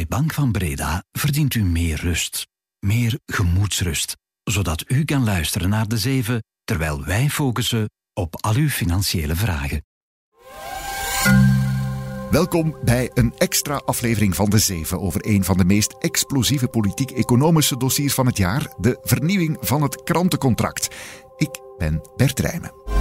Bij Bank van Breda verdient u meer rust. Meer gemoedsrust. Zodat u kan luisteren naar de zeven, terwijl wij focussen op al uw financiële vragen. Welkom bij een extra aflevering van De Zeven over een van de meest explosieve politiek-economische dossiers van het jaar, de vernieuwing van het krantencontract. Ik ben Bert Rijmen.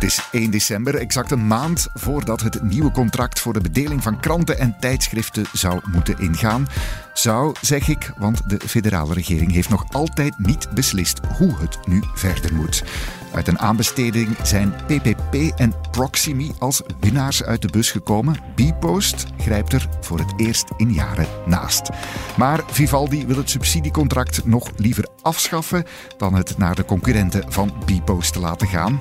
Het is 1 december, exact een maand voordat het nieuwe contract voor de bedeling van kranten en tijdschriften zou moeten ingaan. Zou, zeg ik, want de federale regering heeft nog altijd niet beslist hoe het nu verder moet. Uit een aanbesteding zijn PPP en Proximi als winnaars uit de bus gekomen. Bpost grijpt er voor het eerst in jaren naast. Maar Vivaldi wil het subsidiecontract nog liever afschaffen dan het naar de concurrenten van Bpost te laten gaan.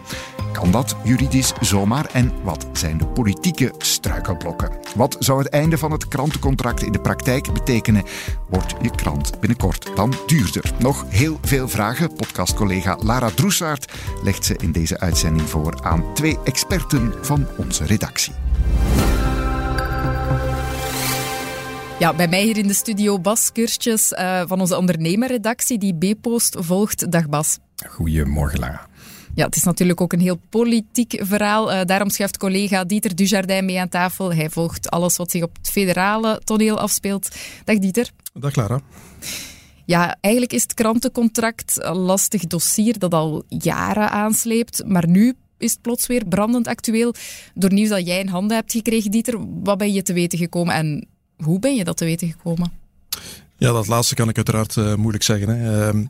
Kan dat juridisch zomaar? En wat zijn de politieke struikelblokken? Wat zou het einde van het krantencontract in de praktijk betekenen? Wordt je krant binnenkort dan duurder? Nog heel veel vragen. Podcastcollega Lara Droesaert legt ze in deze uitzending voor aan twee experten van onze redactie. Ja, bij mij hier in de studio Bas Kurtjes uh, van onze ondernemerredactie die B-post volgt. Dag Bas. Goedemorgen Lara. Ja, het is natuurlijk ook een heel politiek verhaal. Uh, daarom schuift collega Dieter Dujardin mee aan tafel. Hij volgt alles wat zich op het federale toneel afspeelt. Dag Dieter. Dag Lara. Ja, eigenlijk is het krantencontract een lastig dossier dat al jaren aansleept. Maar nu is het plots weer brandend actueel. Door nieuws dat jij in handen hebt gekregen, Dieter, wat ben je te weten gekomen en hoe ben je dat te weten gekomen? Ja, dat laatste kan ik uiteraard uh, moeilijk zeggen. Hè. Uh,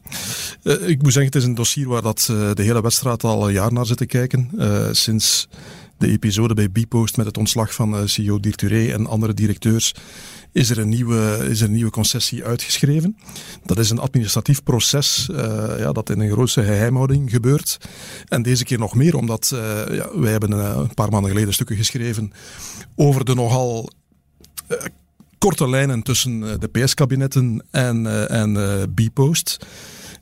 uh, ik moet zeggen, het is een dossier waar dat, de hele wedstrijd al een jaar naar zit te kijken. sinds de episode bij Bpost met het ontslag van CEO Dirturé en andere directeurs is er, een nieuwe, is er een nieuwe concessie uitgeschreven. Dat is een administratief proces ja, dat in een grootste geheimhouding gebeurt. En deze keer nog meer, omdat ja, wij hebben een paar maanden geleden stukken geschreven over de nogal korte lijnen tussen eh, de PS-kabinetten en, uh, en uh, B-post.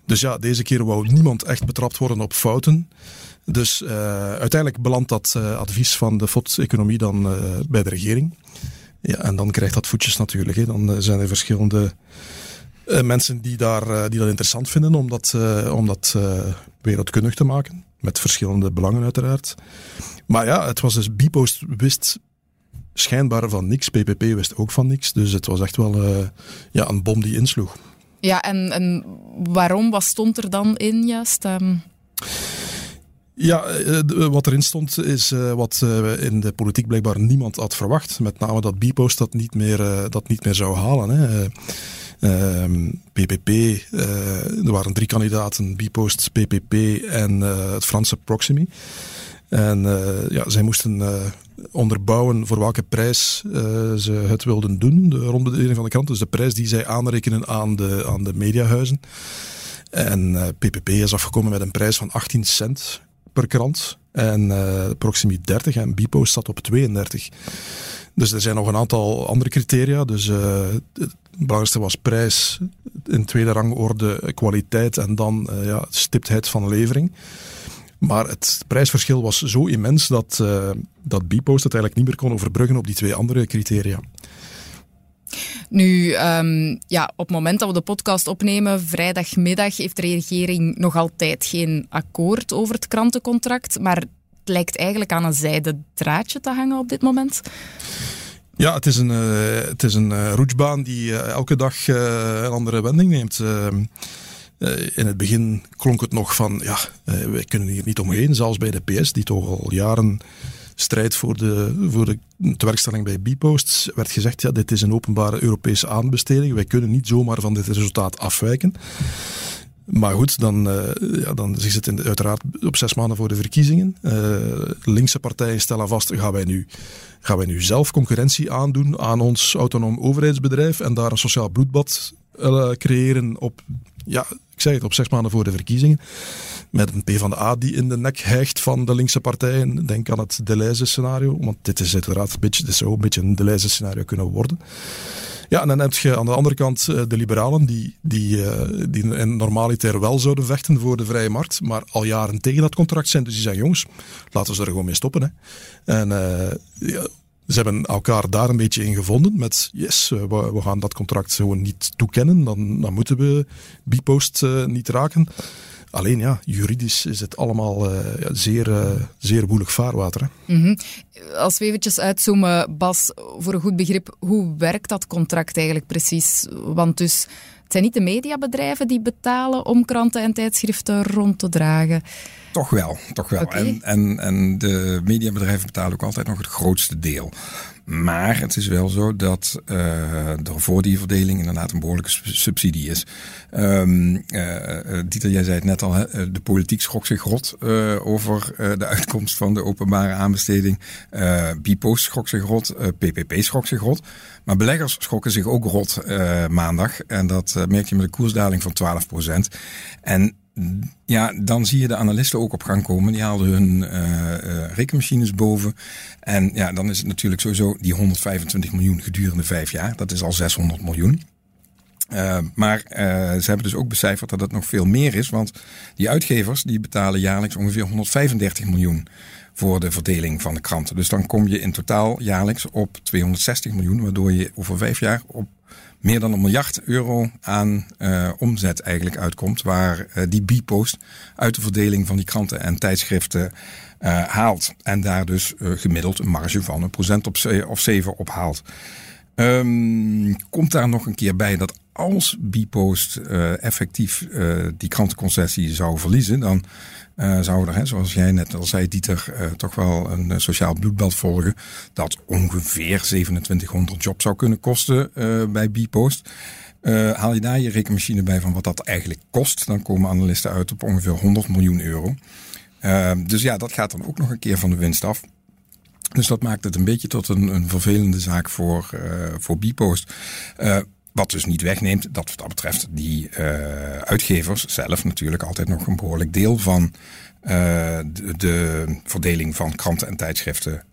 Dus ja, deze keer wou niemand echt betrapt worden op fouten. Dus uiteindelijk belandt dat advies van de FOD-economie dan bij de regering. Ja, en dan krijgt dat voetjes natuurlijk. Hè. Dan zijn er verschillende mensen die, daar, die dat interessant vinden om dat, om dat wereldkundig te maken. Met verschillende belangen uiteraard. Maar ja, het was dus B-post wist schijnbaar van niks. PPP wist ook van niks. Dus het was echt wel uh, ja, een bom die insloeg. Ja, en, en waarom? Wat stond er dan in juist? Um... Ja, eh, wat erin stond is wat in de politiek blijkbaar niemand had verwacht. Met name dat Bpost dat niet meer, dat niet meer zou halen. Hè. PPP, ehm, er waren drie kandidaten, Bpost, PPP en het Franse Proximi. En ja, zij moesten onderbouwen voor welke prijs uh, ze het wilden doen, de rondbedeling van de krant. Dus de prijs die zij aanrekenen aan de, aan de mediahuizen. En uh, eh, PPP is afgekomen met een prijs van 18 cent per krant. En uh, Proximi 30 en Bipost staat op 32. Dus er zijn nog een aantal andere criteria. Dus het belangrijkste was prijs, in tweede rangorde kwaliteit en dan ja, stiptheid van levering. Maar het prijsverschil was zo immens dat, uh, dat Bpost het eigenlijk niet meer kon overbruggen op die twee andere criteria. Nu, um, ja, op het moment dat we de podcast opnemen, vrijdagmiddag, heeft de regering nog altijd geen akkoord over het krantencontract. Maar het lijkt eigenlijk aan een zijde draadje te hangen op dit moment. Ja, het is een, uh, het is een uh, roetsbaan die uh, elke dag een andere wending neemt. Uh, in het begin klonk het nog van, ja, uh, wij kunnen hier niet omheen. Zelfs bij de PS, die toch al jaren strijdt voor de, voor de tewerkstelling bij Bposts, werd gezegd, ja, dit is een openbare Europese aanbesteding. Wij kunnen niet zomaar van dit resultaat afwijken. Maar goed, dan, uh, ja, dan is het in, uiteraard op zes maanden voor de verkiezingen. Uh, linkse partijen stellen vast, gaan wij, nu, gaan wij nu zelf concurrentie aandoen aan ons autonoom overheidsbedrijf en daar een sociaal bloedbad creëren op ja, ik zeg het, op zes maanden voor de verkiezingen. Met een PvdA die in de nek hijgt van de linkse partijen. Denk aan het Deleuze-scenario. Want dit is uiteraard een beetje, dit een beetje een Deleuze-scenario kunnen worden. Ja, en dan heb je aan de andere kant eh, de liberalen, die, die, uh, die normaliter wel zouden vechten voor de vrije markt, maar al jaren tegen dat contract zijn. Dus die zeggen, jongens, laten we er gewoon mee stoppen. Hè. En uh, ja, ze hebben elkaar daar een beetje in gevonden met yes, we, we gaan dat contract gewoon niet toekennen, dan, dan moeten we Bipost uh, niet raken. Alleen ja, juridisch is het allemaal uh, zeer, zeer woelig vaarwater. Hè? -hmm. Als we eventjes uitzoomen, Bas, voor een goed begrip, hoe werkt dat contract eigenlijk precies? Want dus, het zijn niet de mediabedrijven die betalen om kranten en tijdschriften rond te dragen. Toch wel, toch wel. Okay. En, en, en de mediabedrijven betalen ook altijd nog het grootste deel. Maar het is wel zo dat uh, er voor die verdeling inderdaad een behoorlijke subsidie is. Um, uh, Dieter, jij zei het net al, hè, de politiek schrok zich rot over de uitkomst van de openbare aanbesteding. Bipost schrok zich rot, PPP schrok zich rot. Maar beleggers schrokken zich ook rot maandag. En dat merk je met een koersdaling van 12 procent. En ja, dan zie je de analisten ook op gang komen. Die haalden hun uh, rekenmachines boven. En ja, dan is het natuurlijk sowieso die 125 miljoen gedurende vijf jaar. Dat is al 600 miljoen. Uh, maar ze hebben dus ook becijferd dat het nog veel meer is. Want die uitgevers die betalen jaarlijks ongeveer 135 miljoen voor de verdeling van de kranten. Dus dan kom je in totaal jaarlijks op 260 miljoen. Waardoor je over vijf jaar op meer dan een miljard euro aan uh, omzet eigenlijk uitkomt. Waar uh, die B-post uit de verdeling van die kranten en tijdschriften uh, haalt. En daar dus gemiddeld een marge van een procent op of zeven op haalt. Um, komt daar nog een keer bij dat als B-post effectief die krantenconcessie zou verliezen, dan uh, zou er, hè, zoals jij net al zei, Dieter, uh, toch wel een uh, sociaal bloedbad volgen. Dat ongeveer 2700 jobs zou kunnen kosten bij Bpost. haal je daar je rekenmachine bij van wat dat eigenlijk kost, dan komen analisten uit op ongeveer 100 miljoen euro. dus ja, dat gaat dan ook nog een keer van de winst af. Dus dat maakt het een beetje tot een, een vervelende zaak voor, voor Bpost. Wat dus niet wegneemt dat wat dat betreft die uh, uitgevers zelf natuurlijk altijd nog een behoorlijk deel van de, de, verdeling van kranten en tijdschriften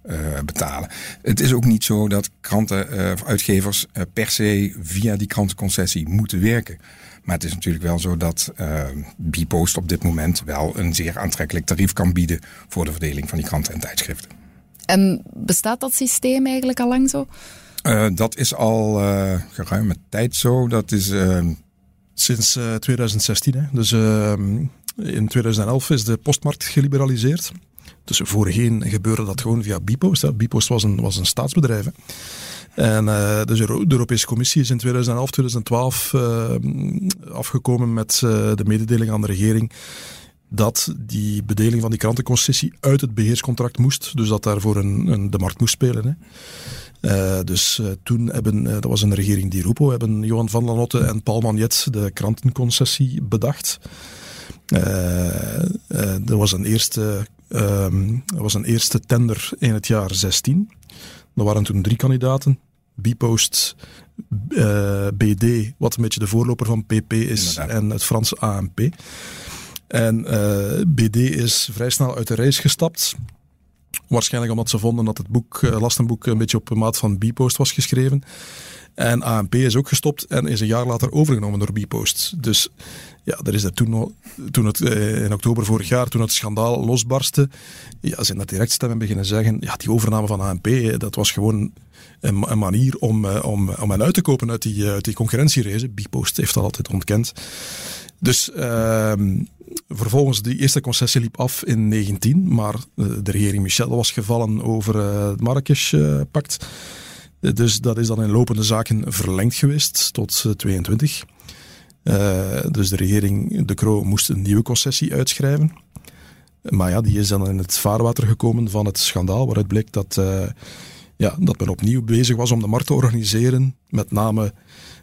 betalen. Het is ook niet zo dat kranten of uitgevers per se via die krantenconcessie moeten werken. Maar het is natuurlijk wel zo dat Bpost op dit moment wel een zeer aantrekkelijk tarief kan bieden voor de verdeling van die kranten en tijdschriften. En bestaat dat systeem eigenlijk al lang zo? Uh, dat is al uh, geruime tijd zo. Dat is uh, sinds 2016. Hè. Dus in 2011 is de postmarkt geliberaliseerd. Dus voorheen gebeurde dat gewoon via Bipost. Hè. Bipost was een, was een staatsbedrijf. En dus de Europese Commissie is in 2011, 2012 afgekomen met de mededeling aan de regering dat die bedeling van die krantenconcessie uit het beheerscontract moest. Dus dat daarvoor een, een de markt moest spelen. Hè. Uh, dus uh, toen hebben, uh, dat was een regering die Rupo, hebben Johan van Lanotte en Paul Magnet de krantenconcessie bedacht. er was een eerste, um, er was een eerste tender in het jaar 16. Er waren toen drie kandidaten. Bipost, BD, wat een beetje de voorloper van PP is, en het Franse AMP. En BD is vrij snel uit de reis gestapt. Waarschijnlijk omdat ze vonden dat het boek, uh, lastenboek een beetje op maat van Bpost was geschreven. En ANP is ook gestopt en is een jaar later overgenomen door Bpost. Dus ja, er is dat toen, toen het eh, in oktober vorig jaar, toen het schandaal losbarstte, ja, zijn dat direct stemmen beginnen zeggen, ja, die overname van ANP, dat was gewoon een, manier om, eh, om, om hen uit te kopen uit die, uit die concurrentierace. Bpost heeft dat altijd ontkend. Dus ehm, vervolgens, die eerste concessie liep af in 19, maar eh, de regering Michel was gevallen over eh, het Marrakesh-pact. Dus dat is dan in lopende zaken verlengd geweest tot 22. Uh, eh, dus de regering De Croo moest een nieuwe concessie uitschrijven. Maar ja, die is dan in het vaarwater gekomen van het schandaal, waaruit bleek dat, ja, dat men opnieuw bezig was om de markt te organiseren. Met name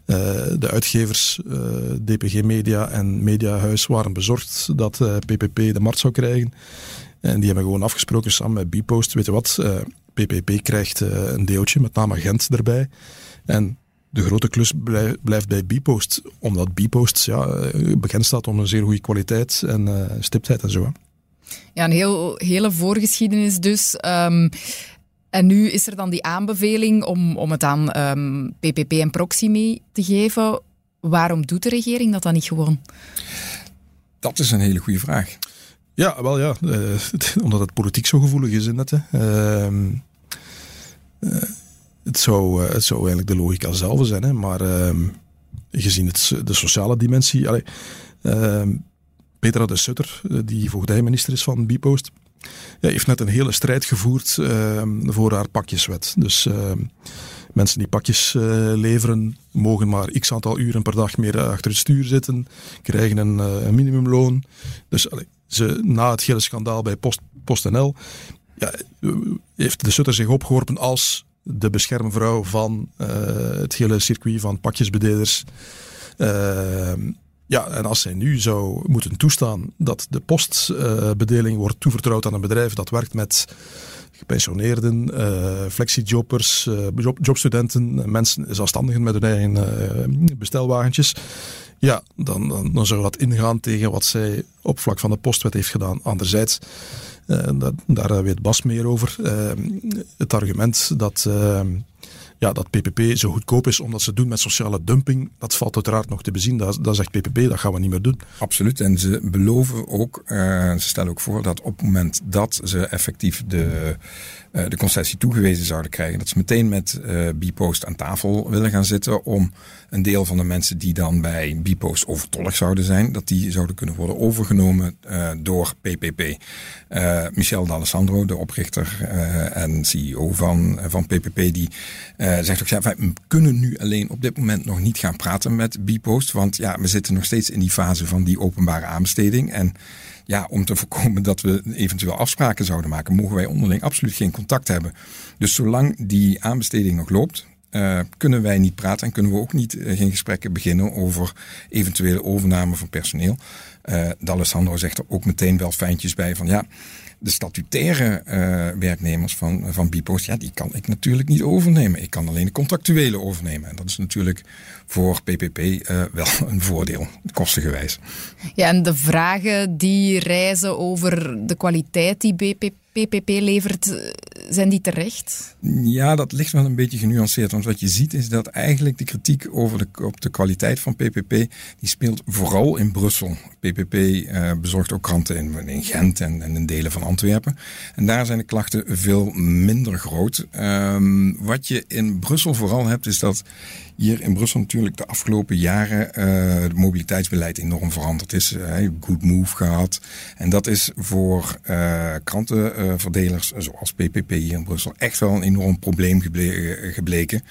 de uitgevers, uh, DPG Media en Mediahuis waren bezorgd dat PPP de markt zou krijgen. En die hebben gewoon afgesproken samen met Bpost. Weet je wat, PPP krijgt een deeltje, met name Gent erbij. En de grote klus blijft bij Bpost, omdat Bpost ja, bekend staat om een zeer goede kwaliteit en uh, stiptheid en zo. Ja, een heel, hele voorgeschiedenis dus. Um, en nu is er dan die aanbeveling om, om het aan um, ehm, PPP en Proxy mee te geven. Waarom doet de regering dat dan niet gewoon? Dat is een hele goede vraag. Ja, wel ja. Uh, omdat het politiek zo gevoelig is in het. Uh, het, zou, het zou eigenlijk de logica zelf zijn, hè, maar ehm, gezien het, de sociale dimensie. Allee, ehm, Petra de Sutter, die voogdijminister is van Bipost, ja, heeft net een hele strijd gevoerd ehm, voor haar pakjeswet. Dus Mensen die pakjes uh, leveren, mogen maar x aantal uren per dag meer achter het stuur zitten, krijgen een, uh, een minimumloon. Dus ze, na het hele schandaal bij Post, PostNL ja, heeft de Sutter zich opgeworpen als de beschermvrouw van het hele circuit van pakjesbedelers. Ja, en als zij nu zou moeten toestaan dat de postbedeling wordt toevertrouwd aan een bedrijf dat werkt met gepensioneerden, uh, flexiejobbers, uh, job, jobstudenten, mensen, zelfstandigen met hun eigen uh, bestelwagentjes. Ja, dan, dan, dan, zou dat ingaan tegen wat zij op vlak van de postwet heeft gedaan. Anderzijds, daar weet Bas meer over, het argument dat ja, dat PPP zo goedkoop is omdat ze doen met sociale dumping, dat valt uiteraard nog te bezien. Dat, dat zegt PPP, dat gaan we niet meer doen. Absoluut. En ze beloven ook, uh, ze stellen ook voor dat op het moment dat ze effectief de uh, de concessie toegewezen zouden krijgen. Dat ze meteen met uh, Bpost aan tafel willen gaan zitten om een deel van de mensen die dan bij Bpost overtollig zouden zijn, dat die zouden kunnen worden overgenomen door PPP. Michel D'Alessandro, de oprichter en CEO van, van PPP, die zegt ook, ja, wij kunnen nu alleen op dit moment nog niet gaan praten met Bpost, want ja, we zitten nog steeds in die fase van die openbare aanbesteding en ja, om te voorkomen dat we eventueel afspraken zouden maken, mogen wij onderling absoluut geen contact hebben. Dus zolang die aanbesteding nog loopt, uh, kunnen wij niet praten en kunnen we ook niet uh, geen gesprekken beginnen over eventuele overname van personeel. Uh, D'Alessandro zegt er ook meteen wel fijntjes bij van ja, de statutaire uh, werknemers van, van Bipost, ja, die kan ik natuurlijk niet overnemen. Ik kan alleen de contractuele overnemen. En dat is natuurlijk voor PPP eh, wel een voordeel, kostengewijs. Ja, en de vragen die reizen over de kwaliteit die BPP PPP levert, eh, zijn die terecht? Ja, dat ligt wel een beetje genuanceerd. Want wat je ziet is dat eigenlijk de kritiek over de, op de kwaliteit van PPP, die speelt vooral in Brussel. PPP uh, bezorgt ook kranten in, in Gent en, en, in delen van Antwerpen. En daar zijn de klachten veel minder groot. Um, wat je in Brussel vooral hebt, is dat hier in Brussel natuurlijk de afgelopen jaren uh, het mobiliteitsbeleid enorm veranderd is. Uh, good move gehad. En dat is voor uh, krantenverdelers zoals PPP hier in Brussel echt wel een enorm probleem gebleken.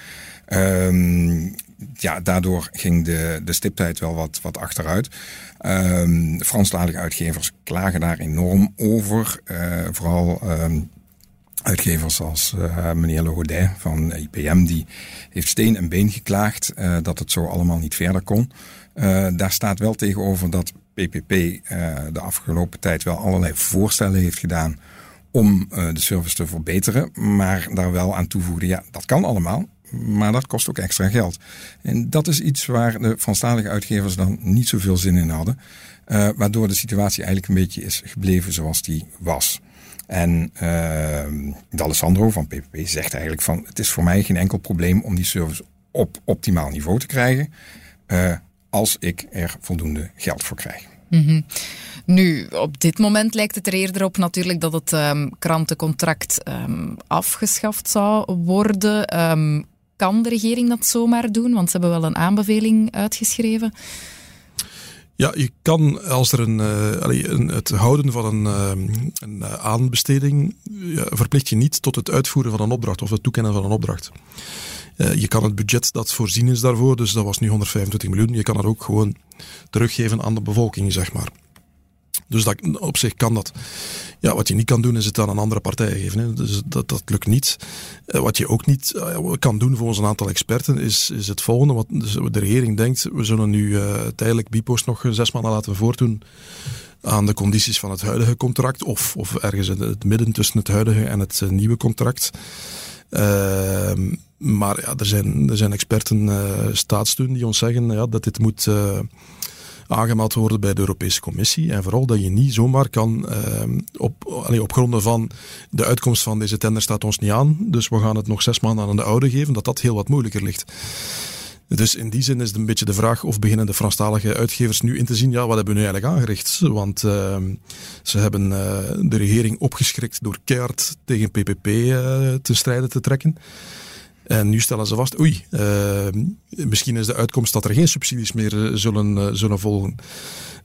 Um, ja, daardoor ging de, de stiptijd wel wat, wat achteruit. Um, Franstalige uitgevers klagen daar enorm over. vooral um, uitgevers als uh, meneer Legodet van IPM, die heeft steen en been geklaagd uh, dat het zo allemaal niet verder kon. Uh, daar staat wel tegenover dat PPP de afgelopen tijd wel allerlei voorstellen heeft gedaan om de service te verbeteren, maar daar wel aan toevoegde, ja, dat kan allemaal, maar dat kost ook extra geld. En dat is iets waar de Franstalige uitgevers dan niet zoveel zin in hadden, waardoor de situatie eigenlijk een beetje is gebleven zoals die was. En uh, D'Alessandro van PPP zegt eigenlijk van... het is voor mij geen enkel probleem om die service op optimaal niveau te krijgen... Uh, als ik er voldoende geld voor krijg. -hmm. Nu, op dit moment lijkt het er eerder op natuurlijk dat het um, krantencontract um, afgeschaft zou worden. Kan de regering dat zomaar doen? Want ze hebben wel een aanbeveling uitgeschreven. Ja, je kan als er een, uh, een het houden van een, uh, een eh, aanbesteding verplicht je niet tot het uitvoeren van een opdracht of het toekennen van een opdracht. Je kan het budget dat voorzien is daarvoor, dus dat was nu 125 miljoen, je kan dat ook gewoon teruggeven aan de bevolking, zeg maar. Dus dat, op zich kan dat. Ja, wat je niet kan doen is het aan een andere partij geven. Hè. Dus dat, dat lukt niet. Eh, wat je ook niet uh, kan doen volgens een aantal experten is, is het volgende. Wat dus de regering denkt, we zullen nu uh, tijdelijk Bipost nog zes maanden laten voortdoen aan de condities van het huidige contract. Of, of ergens in het midden tussen het huidige en het nieuwe contract. Ehm, maar ja, er zijn, er zijn experten, staatssteun, die ons zeggen ja, dat dit moet aangemeld worden bij de Europese Commissie. En vooral dat je niet zomaar kan, uh, op, allee, op gronden van de uitkomst van deze tender staat ons niet aan, dus we gaan het nog zes maanden aan de oude geven, dat dat heel wat moeilijker ligt. Dus in die zin is het een beetje de vraag of beginnen de Franstalige uitgevers nu in te zien, ja, wat hebben we nu eigenlijk aangericht? Want uh, ze hebben uh, de regering opgeschrikt door keihard tegen PPP uh, te strijden te trekken. En nu stellen ze vast, oei, misschien is de uitkomst dat er geen subsidies meer zullen, zullen volgen.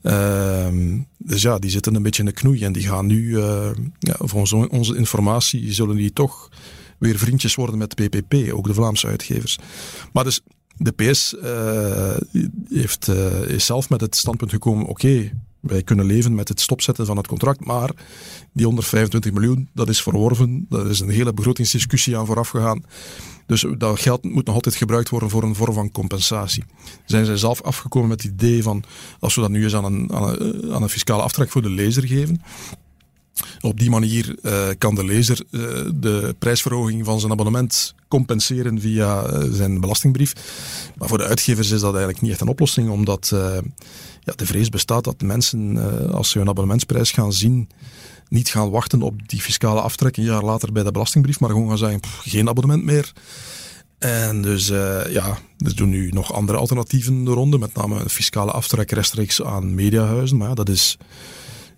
Ehm, dus ja, die zitten een beetje in de knoei en die gaan nu, ja, volgens onze informatie, zullen die toch weer vriendjes worden met PPP, ook de Vlaamse uitgevers. Maar dus de PS heeft, is zelf met het standpunt gekomen: oké, wij kunnen leven met het stopzetten van het contract, maar die 125 miljoen, dat is verworven. Dat is een hele begrotingsdiscussie aan vooraf gegaan. Dus dat geld moet nog altijd gebruikt worden voor een vorm van compensatie. Zijn zij zelf afgekomen met het idee van, als we dat nu eens aan een, een, aan een fiscale aftrek voor de lezer geven, op die manier uh, kan de lezer uh, de prijsverhoging van zijn abonnement compenseren via uh, zijn belastingbrief. Maar voor de uitgevers is dat eigenlijk niet echt een oplossing, omdat ja, de vrees bestaat dat mensen, als ze hun abonnementsprijs gaan zien, niet gaan wachten op die fiscale aftrek een jaar later bij de belastingbrief, maar gewoon gaan zeggen, geen abonnement meer. En dus ja, er doen nu nog andere alternatieven de ronde, met name een fiscale aftrek rechtstreeks aan mediahuizen. Maar ja, dat is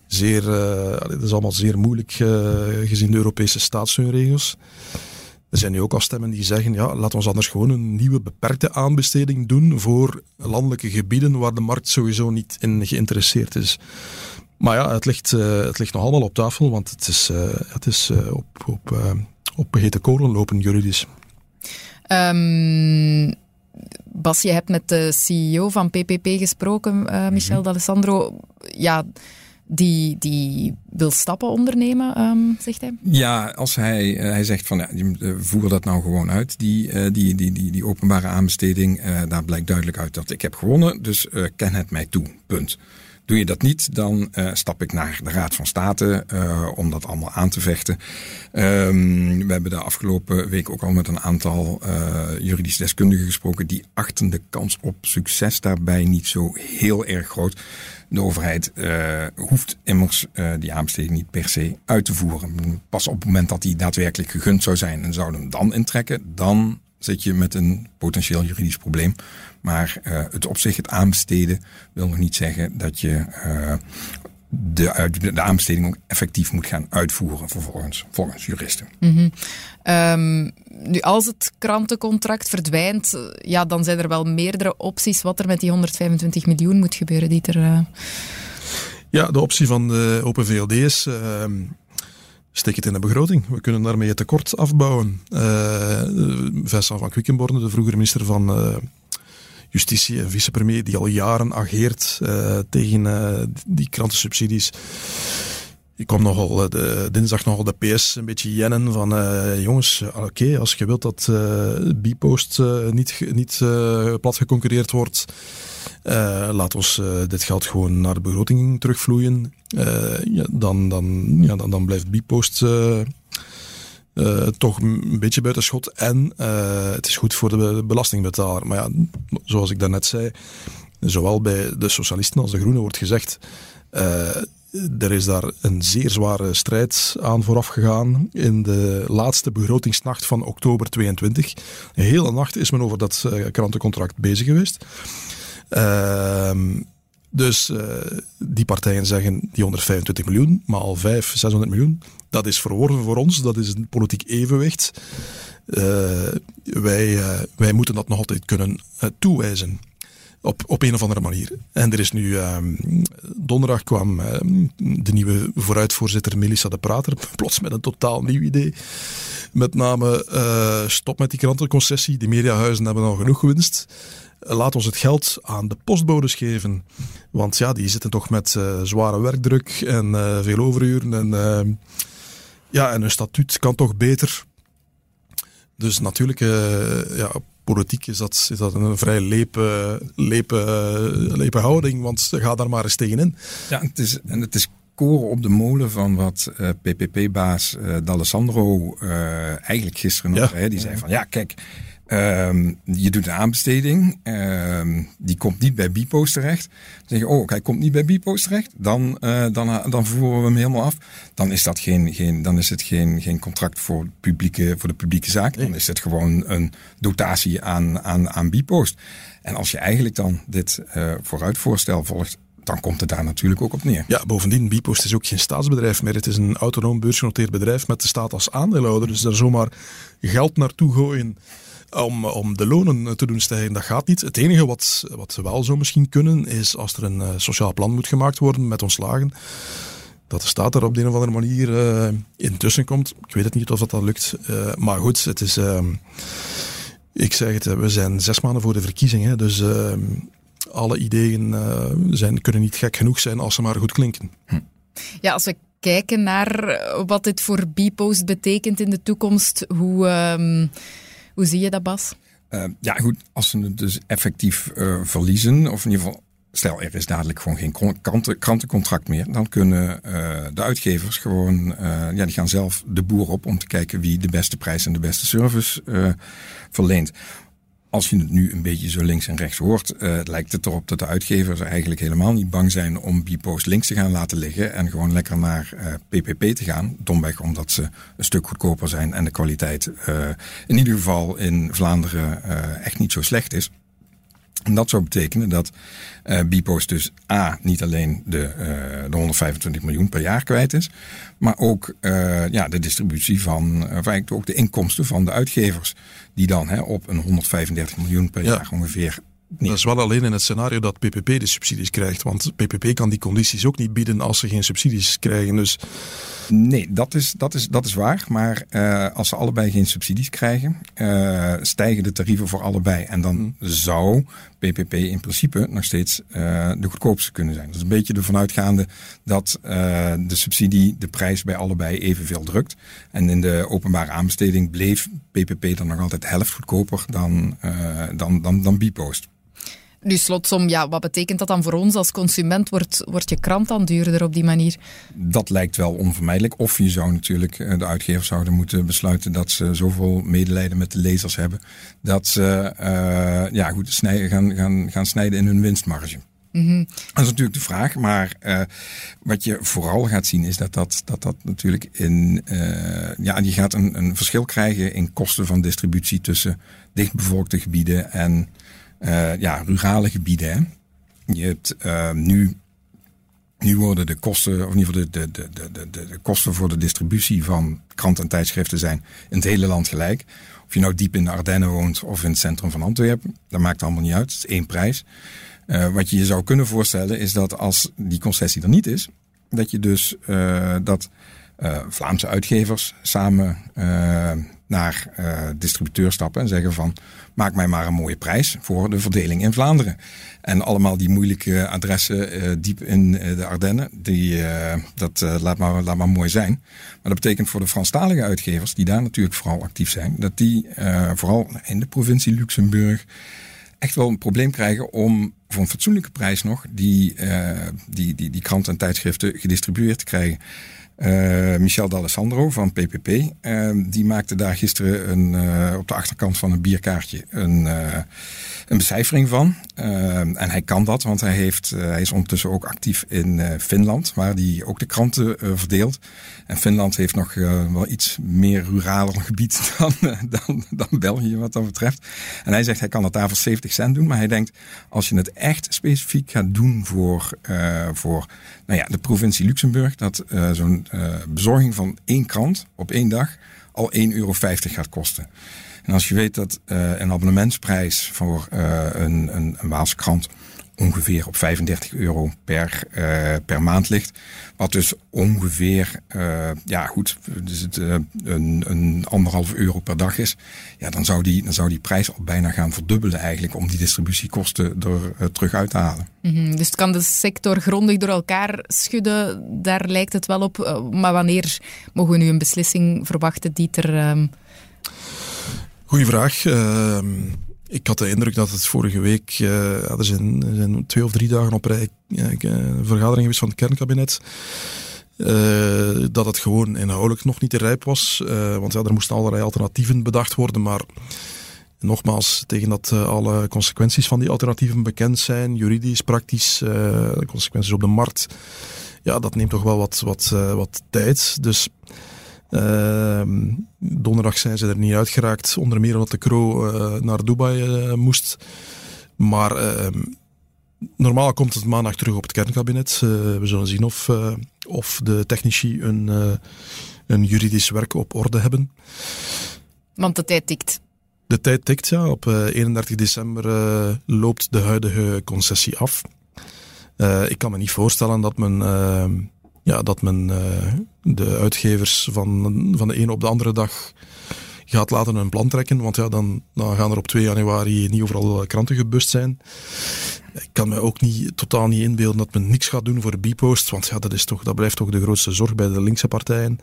zeer, uh, dat is allemaal zeer moeilijk uh, gezien de Europese staatssteunregels. Er zijn nu ook al stemmen die zeggen, ja, laten we anders gewoon een nieuwe beperkte aanbesteding doen voor landelijke gebieden waar de markt sowieso niet in geïnteresseerd is. Maar ja, het ligt, uh, het ligt nog allemaal op tafel, want het is, het is op, op, op hete kolen lopen juridisch. Um, Bas, je hebt met de CEO van PPP gesproken, Michel mm -hmm. D'Alessandro. Ja, die, die wil stappen ondernemen, um, zegt hij? Ja, als hij, uh, hij zegt van ja, voer dat nou gewoon uit, die, uh, die, die, die, die openbare aanbesteding. Daar blijkt duidelijk uit dat ik heb gewonnen, dus ken het mij toe. Punt. Doe je dat niet, dan stap ik naar de Raad van State om dat allemaal aan te vechten. Um, we hebben de afgelopen week ook al met een aantal uh, juridisch deskundigen gesproken. Die achten de kans op succes daarbij niet zo heel erg groot. De overheid hoeft immers die aanbesteding niet per se uit te voeren. Pas op het moment dat die daadwerkelijk gegund zou zijn en zouden hem dan intrekken, dan zit je met een potentieel juridisch probleem. Maar uh, het op zich, het aanbesteden, wil nog niet zeggen dat je uh, de, de aanbesteding ook effectief moet gaan uitvoeren vervolgens, volgens juristen. Mm -hmm. um, nu, als het krantencontract verdwijnt, ja, dan zijn er wel meerdere opties wat er met die 125 miljoen moet gebeuren, Dieter. Uh... Ja, de optie van de Open VLD is ehm, steek het in de begroting. We kunnen daarmee het tekort afbouwen. Uh, Vincent van Quickenborne, de vroegere minister van uh, Justitie en vicepremier, die al jaren ageert uh, tegen die krantensubsidies. Ik kwam nogal de, dinsdag nogal de PS een beetje jennen van jongens, oké, okay, als je wilt dat Bpost niet, niet plat geconcureerd wordt, uh, laat ons uh, dit geld gewoon naar de begroting terugvloeien. Uh, ja, dan, dan, ja, dan, dan blijft Bipost toch een beetje buiten schot. En het is goed voor de belastingbetaler. Maar ja, zoals ik daarnet zei, zowel bij de socialisten als de groenen wordt gezegd. er is daar een zeer zware strijd aan vooraf gegaan in de laatste begrotingsnacht van oktober 22. De hele nacht is men over dat krantencontract bezig geweest. Uh, dus die partijen zeggen die 125 miljoen, maar al 5, 600 miljoen, dat is verworven voor ons, dat is een politiek evenwicht. Uh, wij, uh, wij moeten dat nog altijd kunnen toewijzen. Op, op een of andere manier. En er is nu, ehm, donderdag kwam ehm, de nieuwe vooruitvoorzitter Melissa de Prater plots met een totaal nieuw idee. Met name stop met die krantenconcessie, die mediahuizen hebben al genoeg gewinst laat ons het geld aan de postbodes geven. Want ja, die zitten toch met zware werkdruk en veel overuren. En, uh, ja, en hun statuut kan toch beter. Dus natuurlijk, ja, politiek is dat, is dat een vrij lepe, lepe, lepe houding. Want ga daar maar eens tegenin. Ja, het is, en het is koren op de molen van wat PPP-baas D'Alessandro eigenlijk gisteren nog ja. zei. Die zei van, ja, kijk Ehm, je doet een aanbesteding, ehm, die komt niet bij Bpost terecht. Dan zeg je, oh, hij komt niet bij Bpost terecht, dan, uh, dan, dan voeren we hem helemaal af. Dan is, dat geen, geen, dan is het geen, geen contract voor, publieke, voor de publieke zaak. Dan is het gewoon een dotatie aan, aan, aan. En als je eigenlijk dan dit uh, vooruitvoorstel volgt, dan komt het daar natuurlijk ook op neer. Ja, bovendien, Bipost is ook geen staatsbedrijf meer. Het is een autonoom beursgenoteerd bedrijf met de staat als aandeelhouder. Dus daar zomaar geld naartoe gooien om, om de lonen te doen stijgen, dat gaat niet. Het enige wat, wat ze wel zo misschien kunnen, is als er een uh, sociaal plan moet gemaakt worden met ontslagen, dat de staat er op de een of andere manier uh, intussen komt. Ik weet het niet of dat, dat lukt. Uh, maar goed, het is... ik zeg het, we zijn zes maanden voor de verkiezingen, dus alle ideeën zijn, kunnen niet gek genoeg zijn als ze maar goed klinken. Hm. Ja, als we kijken naar wat dit voor Bpost betekent in de toekomst, hoe... Hoe zie je dat, Bas? Uh, ja, goed. Als ze het dus effectief uh, verliezen, of in ieder geval stel er is dadelijk gewoon geen kranten, krantencontract meer, dan kunnen uh, de uitgevers gewoon, ja, die gaan zelf de boer op om te kijken wie de beste prijs en de beste service verleent als je het nu een beetje zo links en rechts hoort, uh, lijkt het erop dat de uitgevers eigenlijk helemaal niet bang zijn om Bpost links te gaan laten liggen en gewoon lekker naar uh, eh, PPP te gaan. Domweg omdat ze een stuk goedkoper zijn en de kwaliteit uh, in ieder geval in Vlaanderen echt niet zo slecht is. En dat zou betekenen dat uh, Bpost dus A, niet alleen de, uh, de 125 miljoen per jaar kwijt is, maar ook uh, ja, de distributie van, of eigenlijk ook de inkomsten van de uitgevers, die dan hè, op een 135 miljoen per jaar ongeveer dat is wel alleen in het scenario dat PPP de subsidies krijgt. Want PPP kan die condities ook niet bieden als ze geen subsidies krijgen. Dus... Nee, dat is, dat is, dat is waar. Maar uh, als ze allebei geen subsidies krijgen, uh, stijgen de tarieven voor allebei. En dan hmm. zou PPP in principe nog steeds uh, de goedkoopste kunnen zijn. Dat is een beetje ervan uitgaande dat de subsidie de prijs bij allebei evenveel drukt. En in de openbare aanbesteding bleef PPP dan nog altijd helft goedkoper dan, dan, dan, dan Bpost. Nu, slotsom, ja, wat betekent dat dan voor ons als consument? Wordt, wordt je krant dan duurder op die manier? Dat lijkt wel onvermijdelijk. Of je zou natuurlijk, eh, de uitgevers zouden moeten besluiten dat ze zoveel medelijden met de lezers hebben. Dat ze uh, ja, goed, snijden, gaan, gaan, gaan snijden in hun winstmarge. Mm Dat is natuurlijk de vraag, maar uh, wat je vooral gaat zien is dat dat, dat, dat natuurlijk in. Uh, ja, je gaat een, een verschil krijgen in kosten van distributie tussen dichtbevolkte gebieden en uh, ja, rurale gebieden. Hè. Je hebt uh, nu, nu worden de kosten, of in ieder geval de, de, de, de, de kosten voor de distributie van kranten en tijdschriften zijn in het hele land gelijk. Of je nou diep in de Ardennen woont of in het centrum van Antwerpen, dat maakt allemaal niet uit. Het is één prijs. Uh, wat je je zou kunnen voorstellen is dat als die concessie er niet is, dat je dus dat uh, Vlaamse uitgevers samen uh, naar uh, distributeur stappen en zeggen van maak mij maar een mooie prijs voor de verdeling in Vlaanderen. En allemaal die moeilijke adressen diep in de Ardennen, die, dat laat, maar, laat maar mooi zijn. Maar dat betekent voor de Franstalige uitgevers, die daar natuurlijk vooral actief zijn, dat die vooral in de provincie Luxemburg echt wel een probleem krijgen om voor een fatsoenlijke prijs nog die, die, die, die kranten en tijdschriften gedistribueerd te krijgen. Uh, Michel D'Alessandro van PPP, uh, die maakte daar gisteren een, uh, op de achterkant van een bierkaartje een, een becijfering van. en hij kan dat, want hij, heeft, hij is ondertussen ook actief in Finland, waar hij ook de kranten verdeelt. En Finland heeft nog wel iets meer ruraler gebied dan, dan, dan België wat dat betreft. En hij zegt hij kan dat daar voor 70 cent doen, maar hij denkt als je het echt specifiek gaat doen voor, voor nou ja, de provincie Luxemburg, dat zo'n bezorging van één krant op één dag al 1,50 euro gaat kosten. En als je weet dat uh, een abonnementsprijs voor uh, een, een, een Waalse krant ongeveer op 35 euro per, uh, per maand ligt. Wat dus ongeveer, uh, ja goed, dus het, uh, een, een anderhalf euro per dag is. Ja, dan zou, die, dan zou die prijs al bijna gaan verdubbelen eigenlijk om die distributiekosten er terug uit te halen. Mm -hmm. Dus het kan de sector grondig door elkaar schudden, daar lijkt het wel op. Maar wanneer mogen we nu een beslissing verwachten, Dieter? Um... Goeie vraag. Ik had de indruk dat het vorige week, uh, er, zijn, er zijn twee of drie dagen op rij uh, vergadering geweest van het kernkabinet. Uh, dat het gewoon inhoudelijk nog niet rijp was. want ja, er moesten allerlei alternatieven bedacht worden. Maar Nogmaals, tegen dat alle consequenties van die alternatieven bekend zijn, juridisch, praktisch, consequenties op de markt, ja, dat neemt toch wel wat, wat, wat tijd. Dus Ehm, donderdag zijn ze er niet uitgeraakt, onder meer omdat de Kro uh, naar Dubai uh, moest. Maar ehm, normaal komt het maandag terug op het kernkabinet. Uh, we zullen zien of, of de technici een, een juridisch werk op orde hebben. Want de tijd tikt. De tijd tikt, ja. Op 31 december loopt de huidige concessie af. ik kan me niet voorstellen dat men ehm, ja, dat men de uitgevers van, van de ene op de andere dag gaat laten een plan trekken. Want ja, dan, dan gaan er op 2 januari niet overal kranten gebust zijn. Ik kan me ook niet, totaal niet inbeelden dat men niks gaat doen voor de B-post. Want ja, dat, is toch, dat blijft toch de grootste zorg bij de linkse partijen.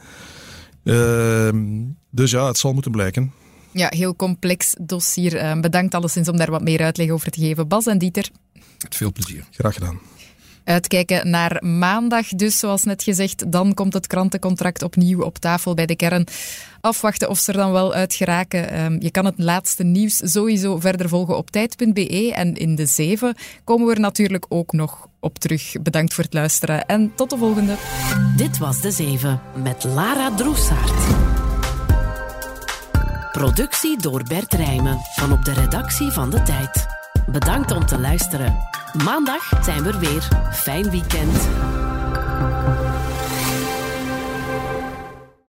Uh, dus ja, het zal moeten blijken. Ja, heel complex dossier. Uh, bedankt alleszins om daar wat meer uitleg over te geven. Bas en Dieter. Met veel plezier. Graag gedaan. Uitkijken naar maandag dus, zoals net gezegd. Dan komt het krantencontract opnieuw op tafel bij de kern. Afwachten of ze er dan wel uit geraken. Ehm, je kan het laatste nieuws sowieso verder volgen op tijd.be. En in de zeven komen we er natuurlijk ook nog op terug. Bedankt voor het luisteren en tot de volgende. Dit was de zeven met Lara Droesaert. Productie door Bert Rijmen van op de redactie van De Tijd. Bedankt om te luisteren. Maandag zijn we er weer. Fijn weekend.